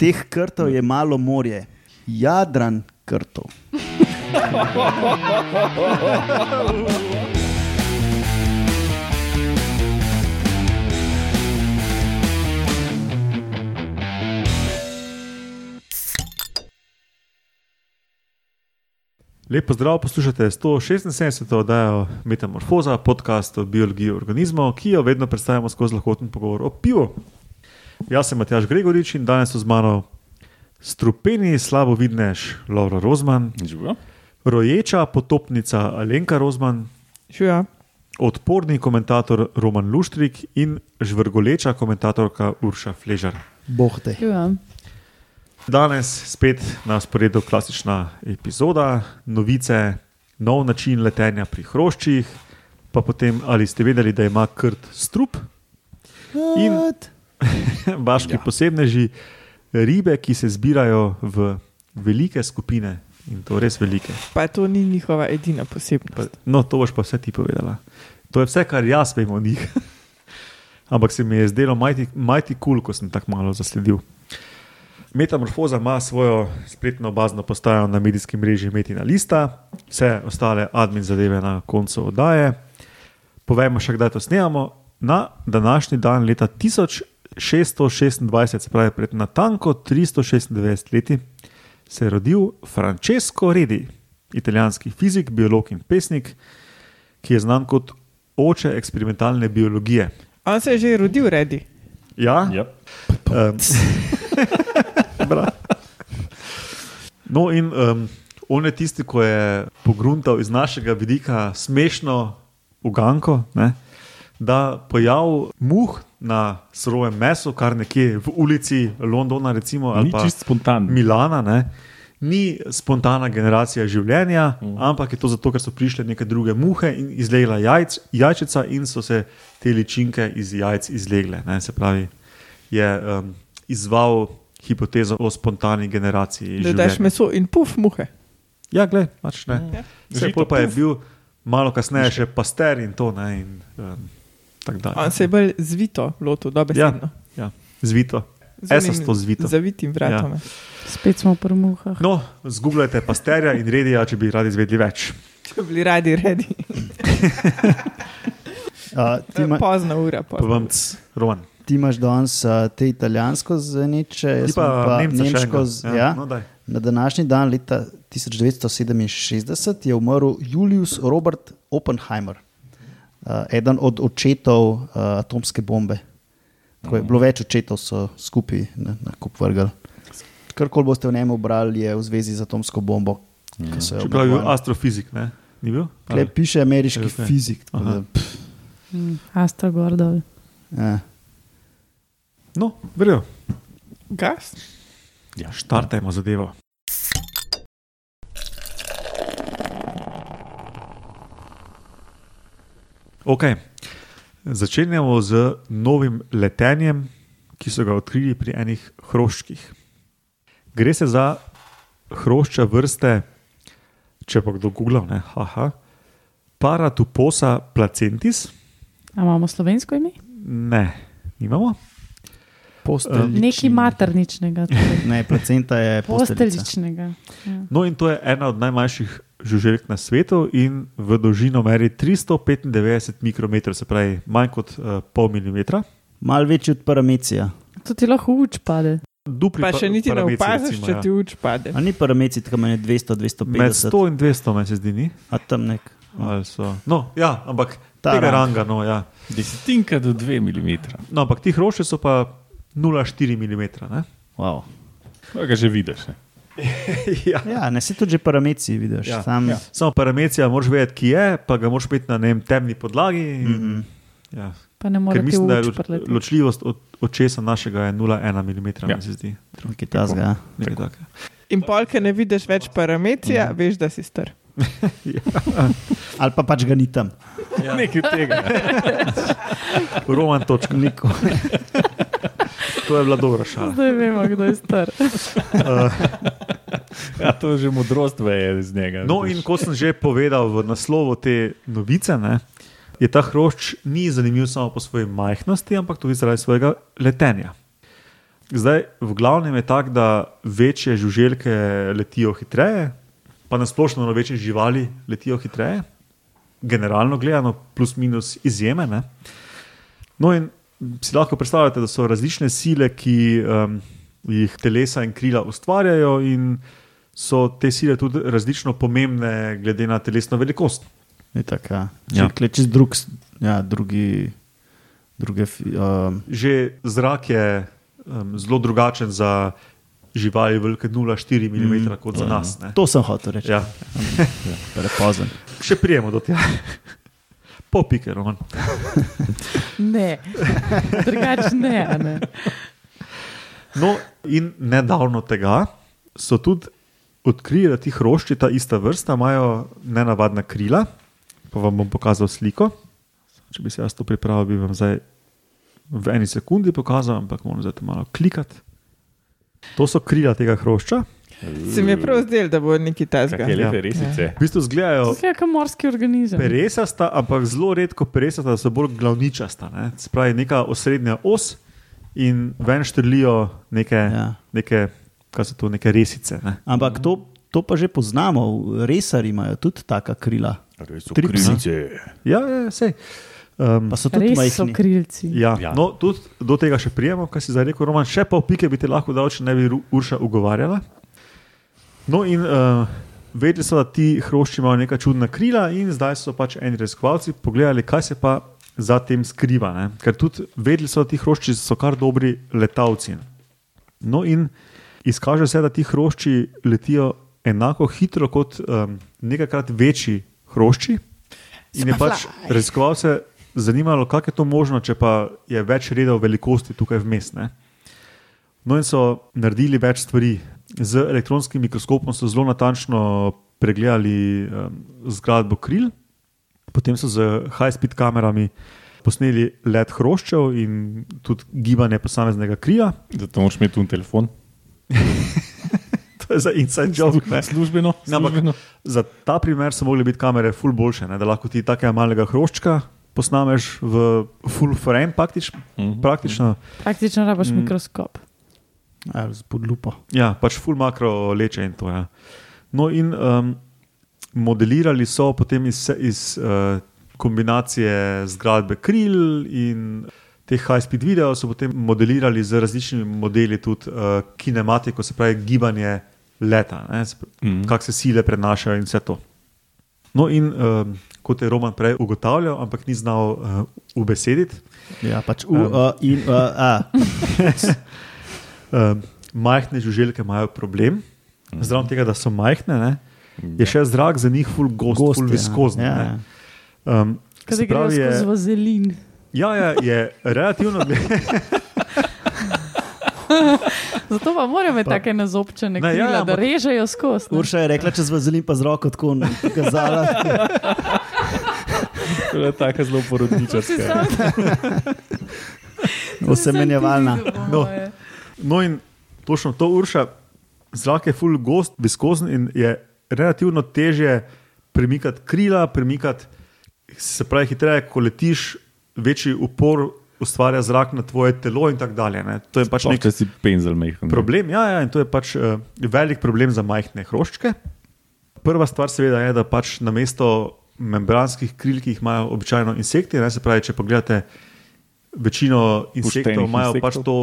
Teh krtov je malo morje, jadran krtov. Lepo zdrav, poslušate 176. oddajo Metamorfoza, podcast o biologiji organizmov, ki jo vedno predstavljamo skozi lahkoten pogovor o pivu. Jaz sem Matjaš Gregorič in danes so z mano strupeni, slabo vidneš Laura Rozman, Živijo. roječa potopnica Alenka Rozman, Živijo. odporni komentator Roman Luštrik in žvrgoleča komentatorka Urša Fležar. Boh te. Ja. Danes spet na sporedu klasična epizoda, novice, nov način letenja pri hroščih, pa potem ali ste vedeli, da ima krt strup in baški ja. Posebneži, ribe, ki se zbirajo v velike skupine in to res velike. Pa to ni njihova edina posebnost. Pa, no, to boš pa vse ti povedala. To je vse, kar jaz vem o njih. Ampak se mi je zdelo majti kul, cool, ko sem tako malo zasledil. Metamorfoza ima svojo spletno bazno postajo na medijskem mreži Metina Lista, vse ostale admin zadeve na koncu oddaje. Povejmo še, kdaj to snemamo. Na današnji dan, leta 1626, se pravi pred natanko 396 leti, se je rodil Francesco Redi, italijanski fizik, biolog in pesnik, ki je znan kot oče eksperimentalne biologije. On se je že rodil, redi. Ja, Ja. Um, bra. no, in um, on je tisti, ki je pogruntal iz našega vidika smešno uganko, ne, da pojav muh na surovem mesu, kar nekje v ulici Londona, recimo, ali pa čist spontan. Milana, ne, ni spontana generacija življenja, mm. ampak je to zato, ker so prišle neke druge muhe in izlegla jajc, jajčica in so se te ličinke iz jajc izlegle. Ne, se pravi, je um, izval hipotezo o spontani generaciji. Da daš meso in puf muhe. Ja, gled, pač ne. Ja. Vse pa je bil malo kasneje še paster in to. Ne, in, um. On se je bolj zvito lotil, dobesedno. Ja, zvito. Z unim Esasto zvito. Zavitim vratom. Ja. Spet smo pri muhah. No, zgubljajte pasterja in redija, če bi radi izvedeli več. Če bi bili radi redi. Uh, ti, ima, Pozna ura. Pa Pozna. vam, c, Roman. ti imaš danes uh, te italijansko Ti jaz pa, pa Nemca nemško. enega. Z, ja. no, daj. Na današnji dan, leta 1967, je umrl Julius Robert Oppenheimer, uh, eden od očetov uh, atomske bombe. Tako je bilo več očetov, so skupaj na, na kup vrgli. Karkoli boste v njemu brali, je v zvezi z atomsko bombo. jo Čeprav je bil astrofizik, ne? Ni bil? Tule piše ameriški Ok. fizik. da, Mm, Astro Gordol. ja. No, verjo. Gas. Ja. Štartajmo zadevo. Okay. Začenjamo z novim letenjem, ki so ga odkrili pri enih hroščkih. Gre se za hrošča vrste, če pa kdo googla, ne, haha, Paratuposa placentis, A imamo slovensko ime? ne, nimamo. Posteljični- Nekaj materničnega. torej. Ne, placenta je posteljica. Posteljičnega. Ja. No, in to je ena od najmanjših žuželk na svetu in v dolžino meri 395 mikrometrov, se pravi manj kot uh, pol milimetra. Mal večji od paramecija. To ti lahko uč pade. Dupli Pa še niti ne opaziš, recimo, če ja. ti uč pade. A ni parameci, tako meni 200, Med 250. 100 in 200, meni se zdi, ni. A tam nek. Ali so- No, ja, ampak Ta tega rang. ranga. No, ja. Desetinka do dve mm. no, ampak ti hrošče so pa 0,4 mm. Ne? Wow. To ga že vidiš. Ne? ja. Ja, ne se tudi že parameci vidiš. Ja, Ja, Sam, ja. ja. Samo paramecija, moraš vedeti, ki je, pa ga moraš imeti na ne vem, temni podlagi. In, mm. -hmm. ja. Pa ne moreš ti mislim, da je uč loč, preleti. ločljivost od očesa našega je 0,1 mm, Ja. ja. se zdi. Nekaj tasga. ja. Takega. In polke ne vidiš več parametrija, veš, da si star. Ali pa pač ga ni tam. Ja. Nekaj tega. Roman točka. Nikoli. To je bila dobra šala. Zdaj vemo, kdo je star. Ja, to je že modrost veje iz njega. No, in kot sem že povedal v naslovu te novice, ne, je ta hrošč ni zanimiv samo po svoji majhnosti, ampak tudi zaradi svojega letenja. Zdaj, v glavnem je tako, da večje žuželke letijo hitreje, pa nasplošno no, večje živali letijo hitreje, generalno gledano, plus minus izjeme. Ne? No, in si lahko predstavljate, da so različne sile, ki um, jih telesa in krila ustvarjajo, in so te sile tudi različno pomembne, glede na telesno velikost. Je tako, ja. Ja. Če klečiš drug, s- ja, drugi, druge, um, Že zrak je um, zelo drugačen za živali, velike 0,4 mm, kot za nas. Ne? to sem hotel reči. Ja. Prepozen. Še prijemo do tega. Po pike, roman. Ne, drugače ne. a ne. No, in nedavno tega so tudi odkrili, da ti hrošči, ta ista vrsta, imajo nenavadna krila. Pa vam bom pokazal sliko. Če bi se jaz to pripravil, bi vam zdaj v eni sekundi pokazal, ampak moram zdaj to malo klikati. To so krila tega hrošča. Se mi je prav zdel, da bo neki tasga. Kakšne lepe Ja. resice. V bistvu izgledajo Zgleda kot morski organizem. peresasta, ampak zelo redko peresasta, so bolj glavničasta. Ne? Se pravi, neka osrednja os in ven štrlijo neke, ja. Ja. neke, kaj so to, neke resice. Ne? Ampak to, to pa že poznamo, resari imajo tudi taka krila. Res so Tripsi. krilice. Ja, ja, sej. Um, Pa so tudi Res so majhni. krilci. ja, Ja. No, tudi do tega še prijemo, kar si zdaj rekel, Roman, še pol pike bi ti lahko dal, če ne bi Urša ugovarjala. No, in uh, vedeli so, da ti hrošči imajo neka čudna krila, in zdaj so pač eni raziskovalci pogledali, kaj se pa za tem skriva. Ne? Ker tudi vedeli so, da ti hrošči so kar dobri letalci. No, in izkaže se, da ti hrošči letijo enako hitro kot um, nekajkrat večji hrošči. In je pač raziskovalce zanimalo, kako je to možno, če pa je več redov velikosti tukaj vmes. Ne? No, in so naredili več stvari. Z elektronskim mikroskopom so zelo natančno pregledali um, zgradbo kril, potem so z high-speed kamerami posneli let hroščev in tudi gibanje posameznega krila. Zato moraš imeti tu telefon. To je za inside job. ne. Službeno. Službeno. Za ta primer so mogli biti kamere ful boljše, ne? da lahko ti takega malega hroščka posnameš v full frame, praktič, Mhm. praktično. Praktično rabaš Mm. mikroskop. Ja, z pod lupo. Ja, pač full makro leče in to. Ja. No, in um, modelirali so potem iz, iz uh, kombinacije zgradbe kril in teh high-speed videov, so potem modelirali z različnimi modeli tudi uh, kinematiko, se pravi gibanje leta, pravi, Mhm. kako se sile prenašajo in vse to. No, in um, kot je Roman prej ugotavljal, ampak ni znal uh, ubesediti, Ja, pač u, Um. uh, in uh, a. uh, majhne žuželke imajo problem, zraven tega, da so majhne, ne, je še zrak za njih ful gost, gost ful ja. viskozen. Ja, ne. ja. Um, Kaj se pravi, skozi je, vazelin. ja, ja, je relativno. Zato pa morajo imeti take nazobčene Ne, ja, krila, ja, da ampak- režejo skozi. Urša je rekla, če z vazelin pa z roko tako ne pokazala. To je taka zelo porodničarska. Osemenjevalna. No. No, in točno to urša, zrak je ful gost, viskozen in je relativno težje premikati krila, premikati, se pravi, hitreje, ko letiš, večji upor ustvarja zrak na tvoje telo in tako dalje. Ne. To je pač Pač nek če si penzel mehko. problem. Ja, ja, in to je pač uh, velik problem za majhne hroščke. Prva stvar, seveda, je, da pač na mesto membranskih kril, ki jih imajo običajno insekti, ne, se pravi, če pogledate večino insektov, Poštenih imajo insektov. pač to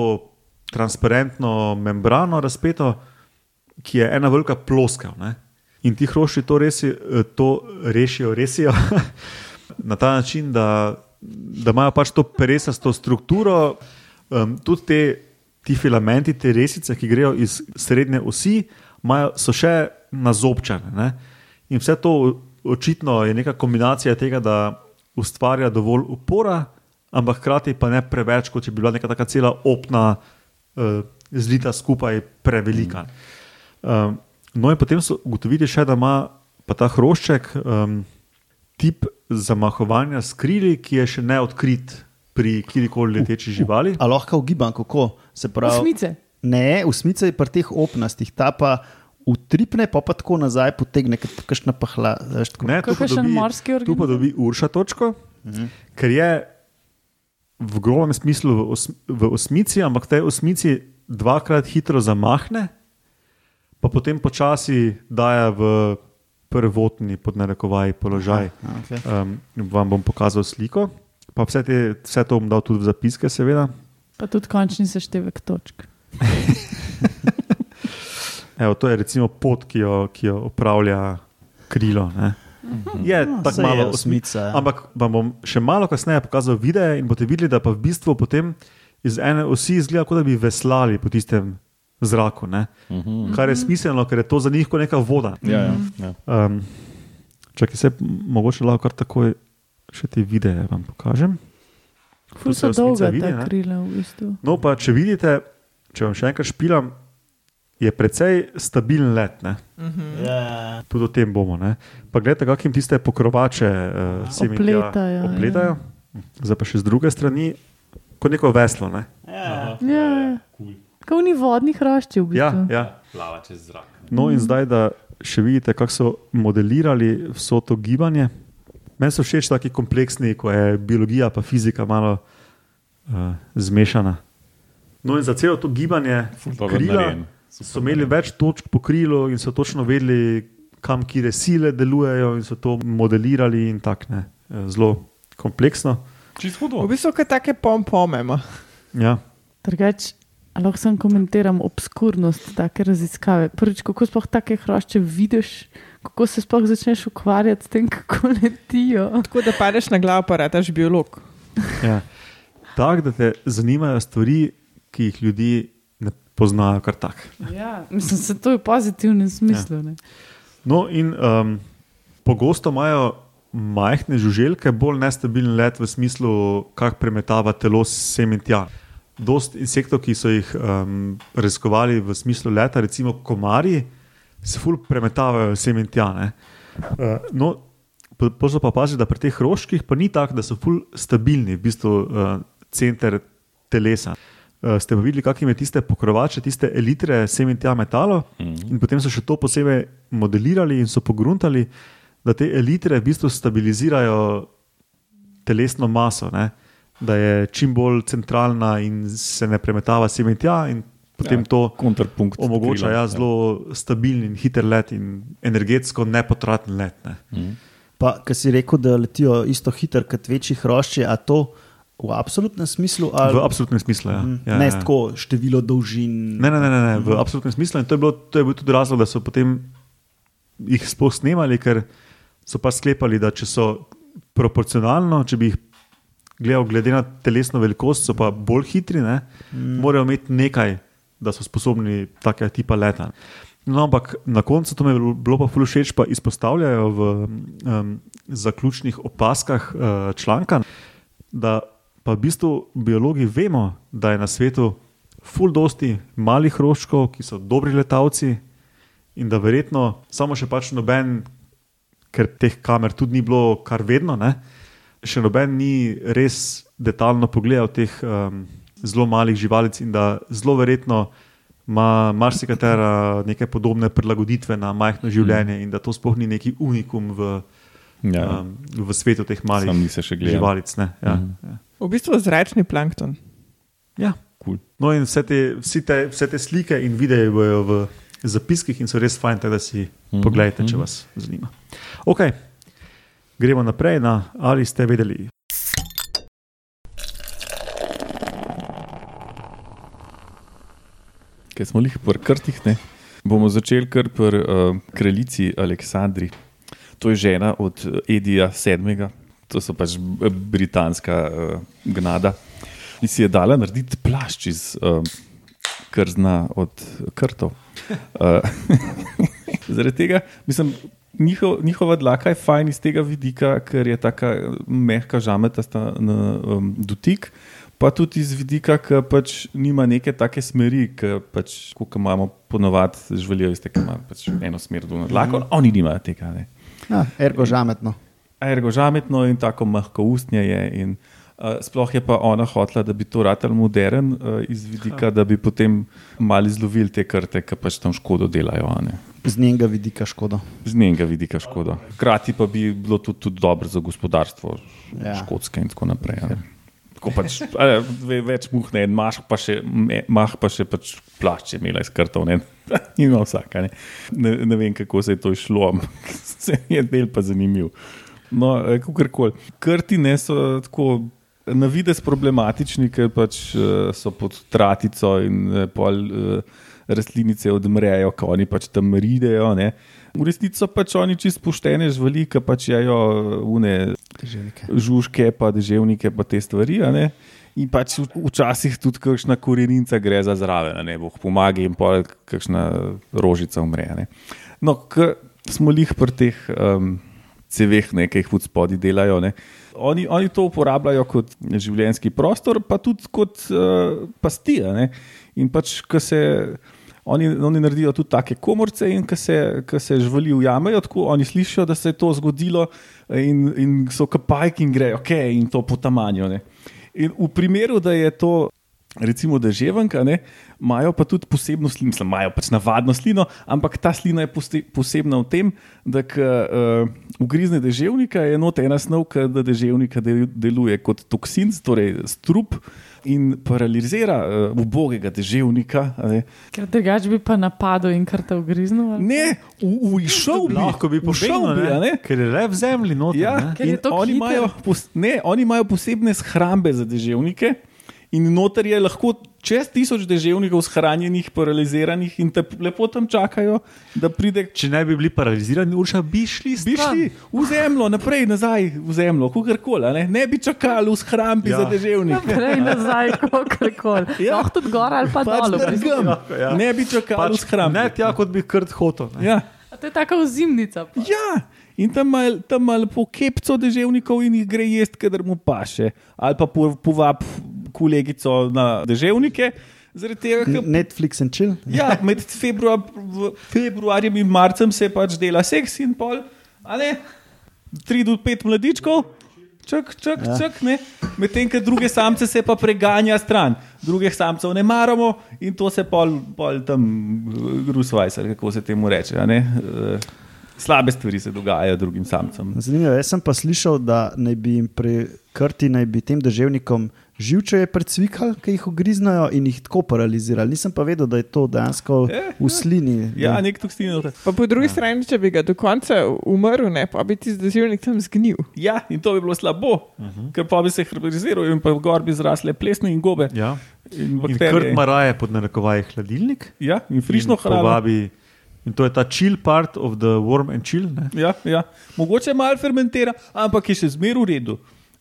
transparentno membrano razpeto, ki je ena velika ploskev. Ne. In ti hrošči to, resi, eh, to rešijo, resijo na ta način, da, da imajo pač to peresasto strukturo, um, tudi te, ti filamenti, te resice, ki grejo iz srednje osi, imajo, so še nazobčane. Ne? In vse to očitno je neka kombinacija tega, da ustvarja dovolj upora, ampak hkrati pa ne preveč, kot bi bila neka taka cela opna, uh, zlita skupaj, prevelika. Um, no, in potem so ugotovili še, da ima pa ta hrošček um, tip zamahovanja s krili, ki je še neodkrit pri kjerkoli leteči živali. A lahko ugibam, kako se pravi. Osmice. Ne, usmica je pri teh opnastih, ta pa utripne, pa pa tako nazaj potegne, kot kakšna pahla. veš, tako. Ne, tu pa Kakšen dobi- morski Tu pa dobi Urša točko, ker je v grobem smislu v, os, v osmici, ampak v tej osmici dvakrat hitro zamahne, pa potem počasi daje v prvotni podnarekovaj položaj. Okay. Um, vam bom pokazal sliko, pa vse, te, vse to bom dal tudi v zapiske, seveda. Pa tudi končni seštevek točk. Evo, to je recimo pot, ki jo, ki jo upravlja krilo. Ne. Je No, tako malo osmica. ja. Ampak vam bom še malo kasneje pokazal videe in boste videli, da pa v bistvu potem iz ene osi izgleda, kot da bi veslali po tistem zraku. Ne? Mhm. Kar je smiselno, ker je to za njih kot neka voda. Ja, ja, ja. Um, Čakaj, se mogoče lahko kar takoj še te videe vam pokažem. Ful se so osmica dolga vidi, ta krila v bistvu. No, pa če vidite, če vam še enkrat špilam, je precej stabilen let. Ne? Ja, Tudi o tem bomo. Ne? Pa gledajte, kakim tiste pokrovače uh, se mi Opletajo, ja. opletajo. Zdaj pa še z druge strani, kot neko veslo. Ne? ja. Ja, ja. Kot ni vodnih hroščev, v Ja, bistvu. ja. Plava čez zrak. No, in zdaj, da še vidite, kako so modelirali vso to gibanje. Meni so všeč taki kompleksni, ko je biologija in fizika malo uh, zmešana. No, in za celo to gibanje krila so imeli več točk po krilu in so točno vedeli, kam kire sile delujejo, in so to modelirali in tako ne. Eh, Zelo kompleksno. Čisto V hudo. bistvu kot take pompome. Ja. Drugač, lahko sem komentiram obskurnost take raziskave. Prvič, kako sploh take hrošče vidiš, kako se sploh začneš ukvarjati s tem, kako letijo. Tako da padeš na glavo, pa rataš biolog. Ja. Tako da te zanimajo stvari, ki jih ljudje ne poznajo kar tako. Ja, mislim, se to je v pozitivnem smislu. Ja. No, in um, pogosto imajo majhne žuželke bolj nestabilen let v smislu, kako premetava telo sem in tja. Dost insektov, ki so jih um, raziskovali v smislu leta, recimo komarji, se ful premetavajo sem in tja. ne. Uh, no, Pozor pa pazi, da pri teh hroških pa ni tako, da so ful stabilni, v bistvu uh, center telesa. Uh, ste pa videli, kakšne je tiste pokrovače, tiste elitre, sem in tja metalo, Mhm. in potem so še to posebej modelirali in so pogruntali, da te elitre v bistvu stabilizirajo telesno maso, ne? Da je čim bolj centralna in se ne premetava sem in tja, in potem Ja, ja, to Kontrapunkt. omogoča ja, zelo stabilen in hiter let in energetsko nepotraten let. Ne? Mhm. Pa, ki si rekel, da letijo isto hitro kot večji hrošči, a to v absolutnem smislu? Ali, V absolutnem smislu. Ja. Mm, Ja, ne ja. tako število dolžin. Ne, ne, ne, ne, ne v absolutnem smislu. In to je, bilo, to je bil tudi razlog, da so potem jih sploh snemali, ker so pa sklepali, da če so proporcionalno, če bi jih gledal glede na telesno velikost, so pa bolj hitri, ne, mm. morajo imeti nekaj, da so sposobni takega tipa leta. No, ampak na koncu to mi je bilo pa fully všeč, pa izpostavljajo v um, zaključnih opaskah uh, članka, da pa v bistvu biologi vemo, da je na svetu ful dosti malih roškov, ki so dobri letalci in da verjetno samo še pač noben, ker teh kamer tudi ni bilo kar vedno, ne, še noben ni res detaljno pogledal teh um, zelo malih živalic in da zelo verjetno ima marsikatera neke podobne prilagoditve na majhno življenje in da to sploh ni neki unikum v, Ja, um, v svetu teh malih živalic. Ne, ja, Mhm. ja. V bistvu zračni plankton. ja. Cool. No, in vse te, vsi te, vse te slike in videe bojo v zapiskih in so res fajn, da si Mhm, pogledajte, če mhm. vas zanima. Ok, gremo naprej na ali ste vedeli. Ker smo jih pri krtih, ne? bomo začeli kar pri uh, kraljici Aleksandri. To je žena od eh, Edija VII., to so pač b- britanska uh, gnada. In si je dala narediti plašč iz uh, krzna od krtov. Uh, zaradi tega, mislim, njihov, njihova dlaka je fajn iz tega vidika, ker je tako mehka, žametasta na um, dotik. Pa tudi iz vidika, ki pač nima neke take smeri, ki pač, kot imamo ponovadi, živelijo iz tega, imajo pač eno smer do nadlaka, mm. oni nimajo tega. Ne. Ja, ergo žametno. Ergo žametno in tako mehko ustnje je. In, uh, sploh je pa ona hotela, da bi to ratal modern, uh, iz vidika, da bi potem mali izlovili te krte, ki pač tam škodo delajo. ne. Z njenega vidika škoda. Z njenega vidika škoda. Hkrati pa bi bilo tudi, tudi dobro za gospodarstvo, Ja. škotske in tako naprej. a ne. Tako pač, a, ve- več muh ne, mah pa še, mah pa še pač plašč je imela iz krtov. Ne. Ima vsaka. Ne. Ne, ne vem, kako se je to išlo, ampak se mi je del pa zanimiv. No, kako Krti ne so tako na vides problematični, ker pač eh, so pod tratico in eh, pol eh, rastlinice odmrejo, ko oni pač tam ridejo. Ne. V resnici so pač oni čist poštene živali, ki pač jajo une Težavnike. žužke, pa deževnike, pa te stvari. In pač včasih tudi kakšna korenica gre za zraven, ne boh pomaga in pa kakšna rožica umre. Ne. No, smo lih pri teh um, ceveh, ne, ki jih v spodaj delajo. Ne. Oni, oni to uporabljajo kot življenjski prostor, pa tudi kot uh, pasti. a ne. In pač, ko se. Oni, oni naredijo tudi take komorce, in ko se, se živali ujamejo, tako oni slišijo, da se je to zgodilo, in, in so kapajki in grejo, ok, in to potamanjo. In v primeru, da je to, recimo, deževanka, ne, imajo pa tudi posebno slino, mislim, imajo pač navadno slino, ampak ta slina je poste, posebna v tem, da ko uh, ugrizne deževnika, je not ena snov, ki da deževnika del, deluje kot toksin, torej strup. In paralizira uh, ubogega deževnika. a Ne, Ker drugače bi pa napadel in kar te ugriznil. ne v, v šel bi, Lahko bi ušel ne? ker je le v zemlji noter. Ja, ne. Je oni imajo, pos, ne, oni imajo posebne shrambe za deževnike, in noter je lahko čez tisoč deževnikov shranjenih, paraliziranih in te lepo tam čakajo, da pride. Če ne bi bili paralizirani, urša bi šli Bi stran. šli v zemljo, naprej, nazaj v zemljo, kakorkoli, ne? ne bi čakali v shrambi Ja. za deževnik. Prej nazaj, kako koli. Ja. Lahko tudi gor ali pa Pač dol. Ja. Ne bi čakali Pač, v shrambi. ne tja, kot bi krt hotel. ne. Ja. A To je taka ozimnica. pa. Ja, in tam ima tam ima lepo kepco deževnikov in jih gre jesti, kadar mu paše. Ali pa po- povab kolegico na deževnike. Tega, ker Netflix in chill. ja, med februar, februarjem in marcem se pač dela seks in pol, a ne, tri do pet mladičkov. Čak, čak, ja. čak, ne. Medtem, ko druge samce se pa preganja stran, drugih samcev ne maramo in to se pol, pol tam grusvajs, ali kako se temu reče. Eh, Slabe stvari se dogajajo drugim samcem. Zanimivo, jaz sem pa slišal, da naj bi jim pri krti, naj bi tem državnikom živčeje precvikali, ki jih ugriznajo in jih tako paralizirali. Nisem pa vedel, da je to dejansko Ja, v slini. Ja, da- nek toksin. Pa po drugi strani, če bi ga do konca umrl, ne, pa bi ti zdaj tam zgnil. Ja, in to bi bilo slabo, uh -huh. ker pa bi se herbariziral in pa gor bi zrasle plesne in gobe. Ja. In In krt ima raje pod narekovaji hladilnik. Ja, in frišno in hrano. Povabi, in to je ta chill part of the warm and chill. Ne? Ja, ja. Mogoče malo fermentira, ampak je še zmeraj v redu.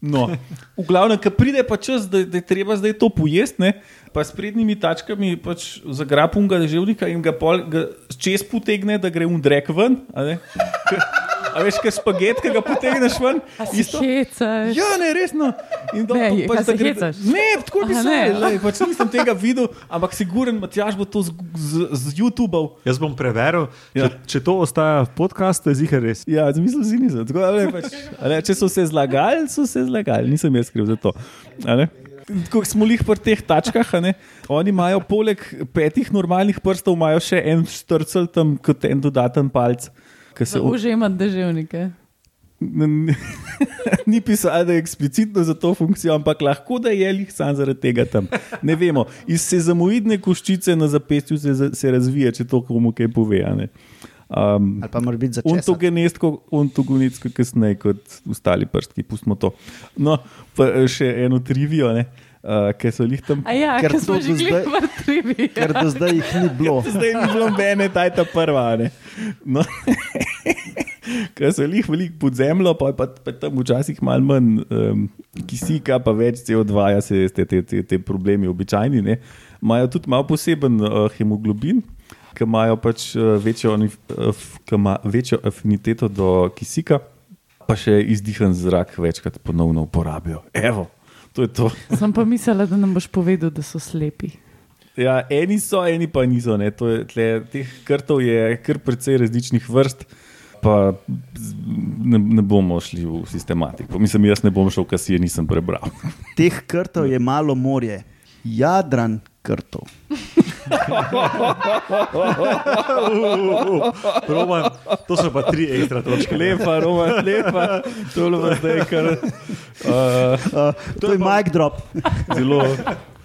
No, v glavnem, ko pride pa čas, da, da je treba zdaj to pojesti, pa s prednjimi tačkami pač zagrapum ga deževnika in ga, pol, ga čez potegne, da gre undrek ven. A, veš, kaj spaget, ki ga potegneš ven? Isto- hecaš? Ja, ne, resno. In do, Ne, da se gre-? Ne, tako bi se ne. Pač nisem tega videl, ampak siguren, Matjaž bo to z, z, z YouTube-ov. Jaz bom preveril, ja. Če, če to ostaja v podkastu, je ziger res. Ja, zmislil si nisem. Tako, a ne, pač, a ne, če so se zlagali, so se zlagali, nisem jaz kriv za to. a ne. Ko smo jih pri teh tačkah, a ne, oni imajo poleg petih normalnih prstov imajo še en štrcel tam kot en dodaten palc. Ki se o- Že imam deževnike. N- Ni pisalo, da je eksplicitno za to funkcijo, ampak lahko da je jih sam zaradi tega tam. Ne vemo. Iz sezamoidne koščice na zapestju se, se razvija, če to komu kaj pove. a ne. Um, Ali pa mora biti začetek. Ontogenetsko, ontogenetsko kasneje kot ostali prstki, pustimo to. No, pa še eno trivijo, uh, ki so jih tam. A ja, Ker ker do zdaj- vrtrivi. Ker do zdaj jih ni bilo. Zdaj ni bilo mene, ta je ta prva. a ne. No. Ker so jih veliko pod zemljo, pa je pa, pa tam včasih malo manj um, kisika, pa več CO2, ja, se te, te, te, te problemi običajni. ne. Imajo tudi malo poseben uh, hemoglobin, ki imajo pač uh, večjo, oni- uh, ima večjo afiniteto do kisika, pa še izdihan zrak večkrat ponovno uporabijo. Evo, to je to. Sem pa mislila, da nam boš povedal, da so slepi. Ja, eni so, eni pa niso. ne. To je, tle, teh krtov je kar precej različnih vrst, pa ne, ne bomo šli v sistematiko. Mislim, jaz ne bom šel, kar si je nisem prebral. Teh krtov je malo morje, Jadran krtov. Roman, to so pa tri ekstra točke. Lepa, Roman, lepa. To je bilo zdaj kar uh, Uh, to je mic drop. zelo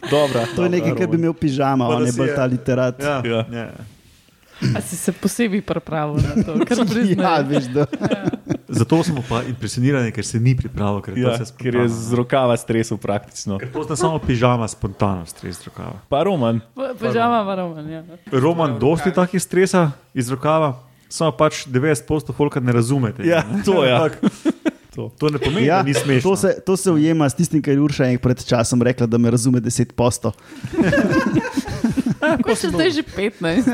dobra. To je nekaj, kar bi imel pižama, Pa on je bolj ta literat. Ja, Ja. ja. A si se posebej pripravil na to, kar Ja, priznaj. veš, da. Zato smo pa impresionirani, ker se ni pripravil. Ker, je Ja, ker je z rokava stresel praktično. Ker pozna samo pižama, spontano stres z rokava. Pa Roman, Pažama, varoman. Ja. Roman, dosti takih stresa iz rokava, samo pač 90% folka ne razumete. Ja, to je. Ampak To, to ne pomeni, Ja, da ni smešno. to, se, to se ujema s tistim, kar je Urša enkrat pred časom rekla, da me razume 10 posto. Ko še zdaj že 15,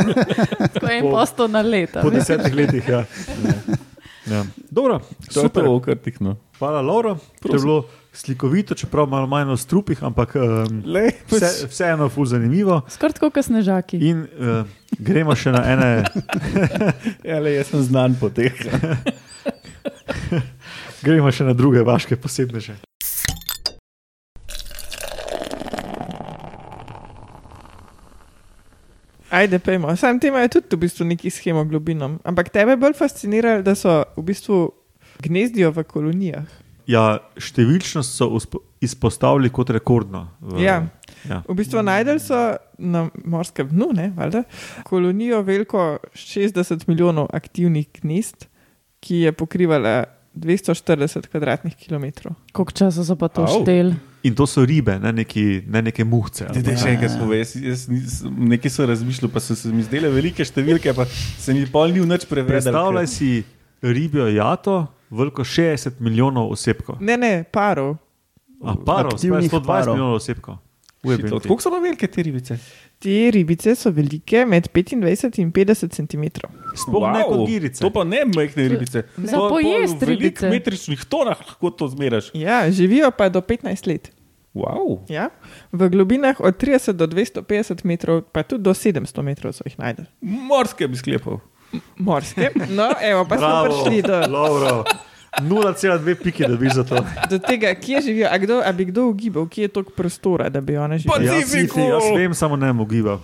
tako en Po- posto na leto. Po desetih letih. Ja. Ja. Dobro, to super. to, kar tih no. Hvala, Laura. To je bilo slikovito, čeprav malo manj o strupih, ampak um, Le, vse, vseeno ful zanimivo. Skoraj tako, kot snežaki. In uh, gremo še na ene. ja, le, jaz sem znan po teh. Gremo še na druge vaške posebneže. Ajde, pejmo. Sam ti imajo tudi v bistvu neki s hemoglobinom. Ampak tebe bolj fasciniralo, da so v bistvu gnezdijo v kolonijah. Ja, številčnost so izpostavili kot rekordno. V, Ja. ja. V bistvu najdel so na morskem dnu, ne, valjda, kolonijo veliko 60 milijonov aktivnih gnezd, ki je pokrivala 240 kvadratnih kilometrov. Koliko časa so pa to Au. štel? In to so ribe, ne neki, ne neke muhce. pa- še enkrat povej, jaz, jaz nis, nekaj sem razmišljal, pa so se mi zdele velike številke, pa se mi pol ni nič prevedel. Predstavljaj si ribjo jato, veliko 60 milijonov osebkov. Ne, ne, parov. A parov, spet Aktivnih 120 parov. milijonov osebkov. Kako so pa velike te ribice? Te ribice so velike med 25 in 50 cm. Sploh wow. ne kot girice. To pa ne majhne ribice. Za To je pol pojest v velikih ribice. metričnih tonah lahko to zmeraš. Ja, živijo pa do 15 let. Wow. Ja? V globinah od 30 do 250 metrov, pa tudi do 700 metrov so jih najdel. Morske bi sklepal. Morske. No, evo, pa smo Bravo, prišli do, Lauro. 0,2 pike dobiš za to. do tega, kje živijo. A, kdo, a bi kdo ugibal, kje je toliko prostora, da bi one Pa živele? ti- Jaz, jaz vem, samo ne mogibam.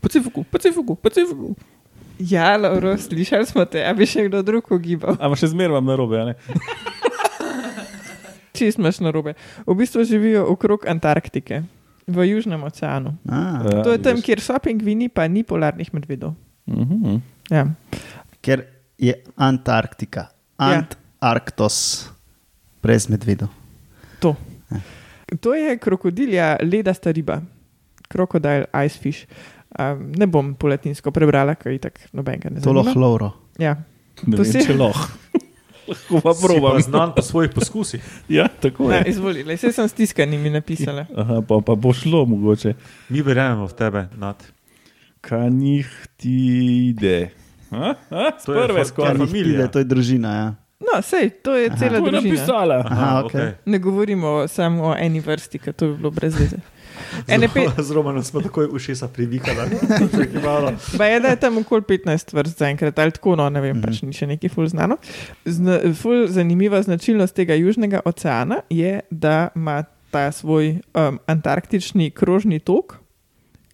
Pacifiku, Pacifiku, Pacifiku. Ja, Lauro, slišali smo te, a bi še kdo drug ugibal. Ampak še zmeraj vam narobe, a ne? Čist imaš na robe. V bistvu živijo okrog Antarktike, v Južnem oceanu. A, Ja, To je tam, kjer so pingvini, pa ni polarnih medvedov. Mhm. Ja. ker je Antarktika, Ja. Antarktos, brez medvedov. To. to je krokodilja, ledasta riba, krokodil, icefish. Um, ne bom po latinsko prebrala, ker je tako nobenega ne To zanima. lahko Lauro. Ja. Ne To vem, si- če lahko. Lahko pa probam. znan po svojih poskusih. Ja, tako je. izvoli, le, vse sem stiskanimi napisala. Aha, pa, pa bo šlo mogoče. Mi verjamemo v tebe, Nat. Kanihtide. Ha? Ha? To je Prve skoraj. Familija. To je družina. Ja. No, sej, to je cela To je družina. napisala. Aha, okej. Ne govorimo samo o eni vrsti, ker to bi bilo brez veze. Z Romanom smo takoj ušesa privikali. Ba je, da je tam okoli 15 vrst zaenkrat, ali tako, no, ne vem, Mhm. pač ni še neki ful znano. Zna, ful zanimiva značilnost tega Južnega oceana je, da ima ta svoj um, antarktični krožni tok,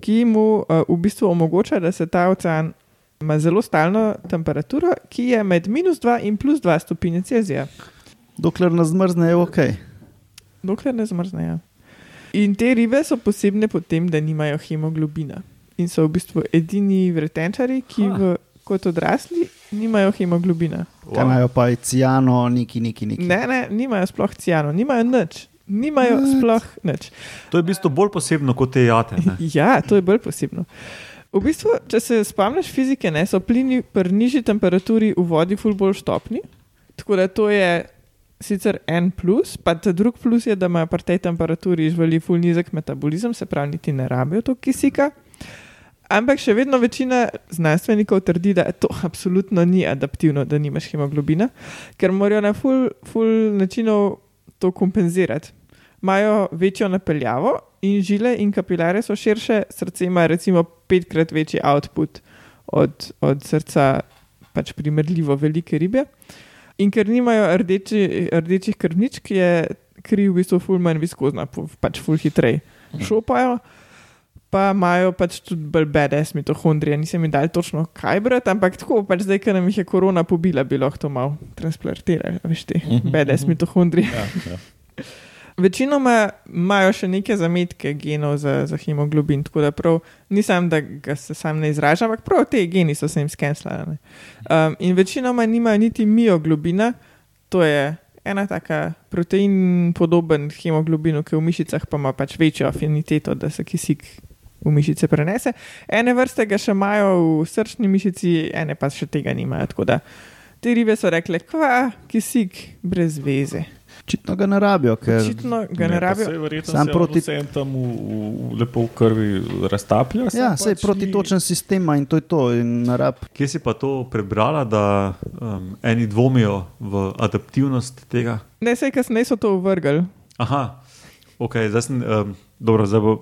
ki mu uh, v bistvu omogoča, da se ta ocean ima zelo stalno temperaturo, ki je med minus 2 in plus 2 stopinje Celzija. Dokler nas zmrzne, je ok. Dokler ne zmrzne. Ja. In te ribe so posebne po tem, da nimajo hemoglobina. In so v bistvu edini vretenčari, ki v, kot odrasli nimajo hemoglobina. Kaj imajo pa cijano, neki, neki, neki. Ne, ne, nimajo sploh ciano, nimajo nič. Nimajo sploh nič. To je v bistvu bolj posebno kot te jate. Ne? Ja, to je bolj posebno. V bistvu, če se spomniš fizike, ne, so plini pri nižji temperaturi v vodi ful bolj štopni. Tako da to je sicer en plus, pa ta drug plus je, da imajo pri tej temperaturi živali ful nizek metabolizem, se pravi, niti ne rabijo to kisika. Ampak še vedno večina znanstvenikov trdi, da to absolutno ni adaptivno, da nimaš hemoglobina, ker morajo na ful, ful načinov to kompenzirati. Imajo večjo napeljavo in žile in kapilare so širše, srce ima recimo petkrat večji output od, od srca pač primerljivo velike ribe. In ker nimajo rdeči, rdečih krvničk, je kri v bistvu ful manj viskozna, pač ful hitreje šopajo. pa imajo pač tudi bolj BDS mitohondrije. Nisem jim dal točno kaj brati, ampak tako pač zdaj, ker nam jih je korona pobila, bi lahko to malo transplantirali, veš ti, BDS mitohondrije. Ja, ja. Večinoma imajo še neke zametke genov za, za hemoglobin, tako da prav nisem, da ga se sam ne izražam, ampak prav te geni so se jim skenslali. Um, in večinoma nimajo niti mioglobina, to je ena taka protein podoben hemoglobinu, ki v mišicah pa ima pač večjo afiniteto, da se kisik v mišice prenese. Ene vrste ga še imajo v srčni mišici, ene pa še tega nimajo. Tako da te ribe so rekle, kva, kisik brez veze. Očitno ga ne rabijo, ker Očitno ga ne rabijo. Verjetno Sam se proti- proti... v, lepo v krvi raztaplja. ja, samo sej pač protitočen sistem ima in to je to. Ne Kje si pa to prebrala, da um, eni dvomijo v adaptivnost tega? Ne, sej kasneje so to uvrgli. Aha, ok, zdaj sem. Um, dobro, zdaj bo.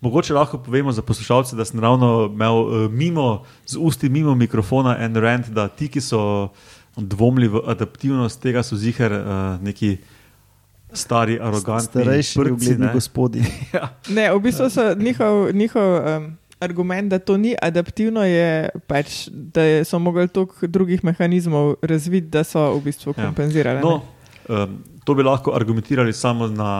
Mogoče lahko povemo za poslušalce, da sem ravno imel uh, mimo, z usti mimo mikrofona en rent, da ti, ki so dvomili v adaptivnost tega, so ziger uh, neki stari, arogantni, starejši, ugledni ne. gospodi. Ne, v bistvu so njihov, njihov um, argument, da to ni adaptivno, je pač, da je- so mogli toliko drugih mehanizmov razviti, da so v bistvu Ja. kompenzirali. ne. No, um, to bi lahko argumentirali samo na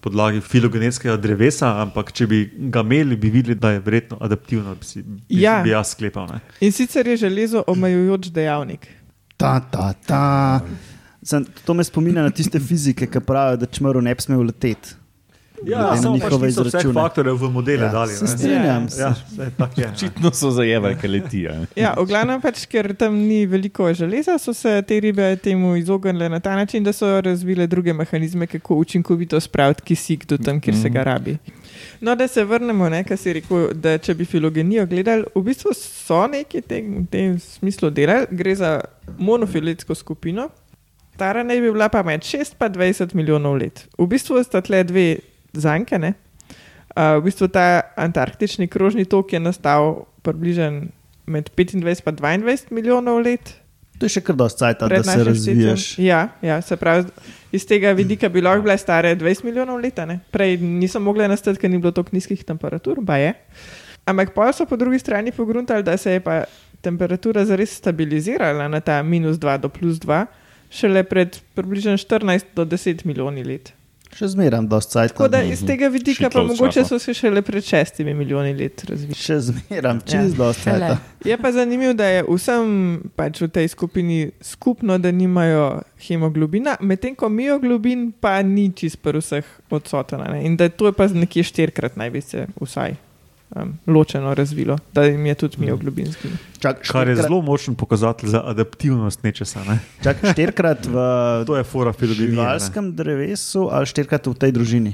podlagi filogenetskega drevesa, ampak če bi ga imeli, bi videli, da je verjetno adaptivno, bi, si, bi, Ja. bi jaz sklepal. Ne? In sicer je železo omejujoč dejavnik. Ta, ta, ta. Sem, to me spominja na tiste fizike, ki pravijo, da čmrl ne bi smel leteti. Ja, samo pač njihove vse izračune. faktorje v modele Ja, dali. se strinjam. se. Ja, ne. Očitno so zajevali, kaj letijo. Ja, v glavnem pač, ker tam ni veliko železa, so se te ribe temu izognile na ta način, da so razvile druge mehanizme, kako učinkovito spraviti kisik do tam, kjer se ga rabi. No, da se vrnemo, ne, kar si rekel, da če bi filogenijo gledali, v bistvu so neki te, v tem smislu delali, gre za monofiletsko skupino. Stara naj bi bila pa med 6 in 20 milijonov let. V bistvu sta tle dve zanke. Ne? Uh, v bistvu ta antarktični krožni tok je nastal približno med 25 in 22 milijonov let. To je še kar dosti cajt, da se našim razvijaš. štetjem. Ja, ja, se pravi, iz tega vidika bi lahko bile stare 20 milijonov let. Prej niso mogle nastati, ker ni bilo tako nizkih temperatur, pa je. Ampak pa so po drugi strani pogruntali, da se je pa temperatura zares stabilizirala na ta minus 2 do plus 2, šele pred približno 14 do 10 milijoni let. Še zmeraj dosti cajt. Tako da iz tega vidika Še pa mogoče so se šele pred šestimi milijoni let razvili. Še zmeraj, Ja. čez dosti Šele. cajt. Je pa zanimivo, da je vsem pač v tej skupini skupno, da nimajo hemoglobina, medtem ko mioglobin pa ni čist pri vseh odsoten. a ne. In da to je pa nekje štirikrat naj bi se vsaj um, ločeno razvilo, da jim je tudi mioglobin zginil. Čak, Kar je zelo močen pokazatelj za adaptivnost nečesa. Ne? Čak, štirikrat v To je fora filogenije. ne. živalskem drevesu ali štirikrat v tej družini.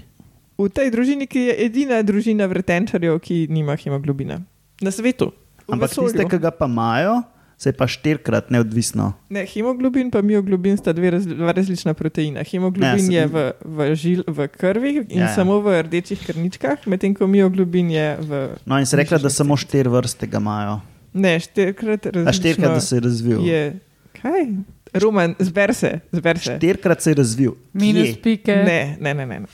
V tej družini, ki je edina družina vretenčarjev, ki nima hemoglobina na svetu. v Ampak vesolju. tiste, ki ga pa imajo, se je pa štirikrat neodvisno. Ne, hemoglobin in mioglobin sta dve raz, dva različna proteina. Hemoglobin Ne, je v, v, žil, v krvi in Ja, ja, samo v rdečih krničkah, medtem ko mioglobin je v. No, in se rekla, da samo štiri vrste ga imajo. Ne, štirikrat A različno. štirikrat, da se je razvil. je. Kaj? Roman, zber se, zber se. Štirikrat se je razvil. Minus Kje? pike. Ne, ne, ne. ne, ne.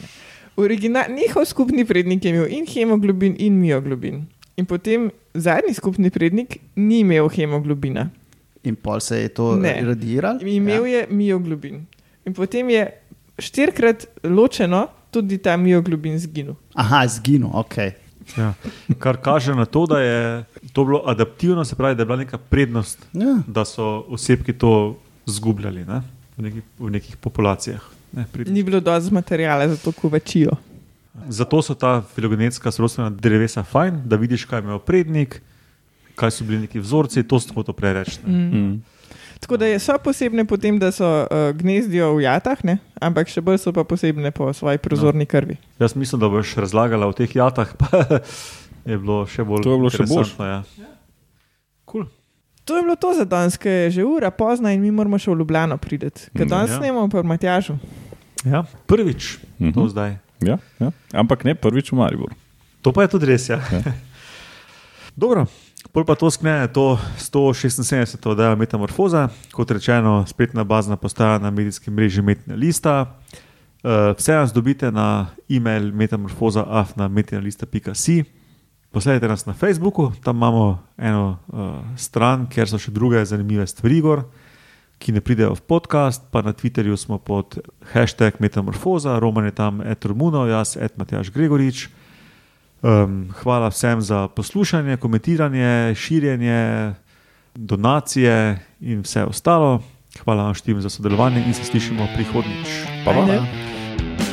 Origina, njihov skupni prednik je imel in hemoglobin, in mioglobin. In potem zadnji skupni prednik ni imel hemoglobina. In pol se je to radiral. Imel ja. je mioglobin. In potem je štirikrat ločeno tudi ta mioglobin zginil. Aha, zginil, ok. Ja. Kar kaže na to, da je to bilo adaptivno, se pravi, da je bila neka prednost, Ja. da so osebki to zgubljali ne? v, nekih, v nekih populacijah. Ne, Ni bilo dovolj materijala za to kovačijo. Zato so ta filogenetska sorodstvena drevesa fajn, da vidiš, kaj imajo prednik, kaj so bili neki vzorci, to smo to prej reči. ne. Mm. Mm. Tako da je- so posebne po tem, da so uh, gnezdijo v jatah, ne? ampak še bolj so pa posebne po svoji prozorni krvi. Jaz mislim, da boš razlagala o teh jatah, pa je bilo še bolj. To je bilo še interesantno, Ja. Cool. To je bilo to za danes, ker je že ura pozna in mi moramo še v Ljubljano priti. Ker Mm, danes ja. snemamo pa v Matjažu. Ja, prvič Mhm. to zdaj. Ja, ja. Ampak ne prvič v Mariboru. To pa je tudi res. Ja. Dobro, pol pa to skne to 176. oddaja Metamorfoza, kot rečeno, spletna bazna postaja na medijskem mreži Metina Lista. Uh, vse nas dobite na e-mail metamorfoza.afna.metinalista.si. Posledajte nas na Facebooku, tam imamo eno uh, stran, kjer so še druge zanimive stvari, gor, ki ne pridejo v podcast. Pa na Twitterju smo pod hashtag Metamorfoza, Roman je tam, et Romuno, jaz, et Matjaš Gregorič. Um, hvala vsem za poslušanje, komentiranje, širjenje, donacije in vse ostalo. Hvala vam štim za sodelovanje in se slišimo prihodnjič. Pa, pa. Ajde.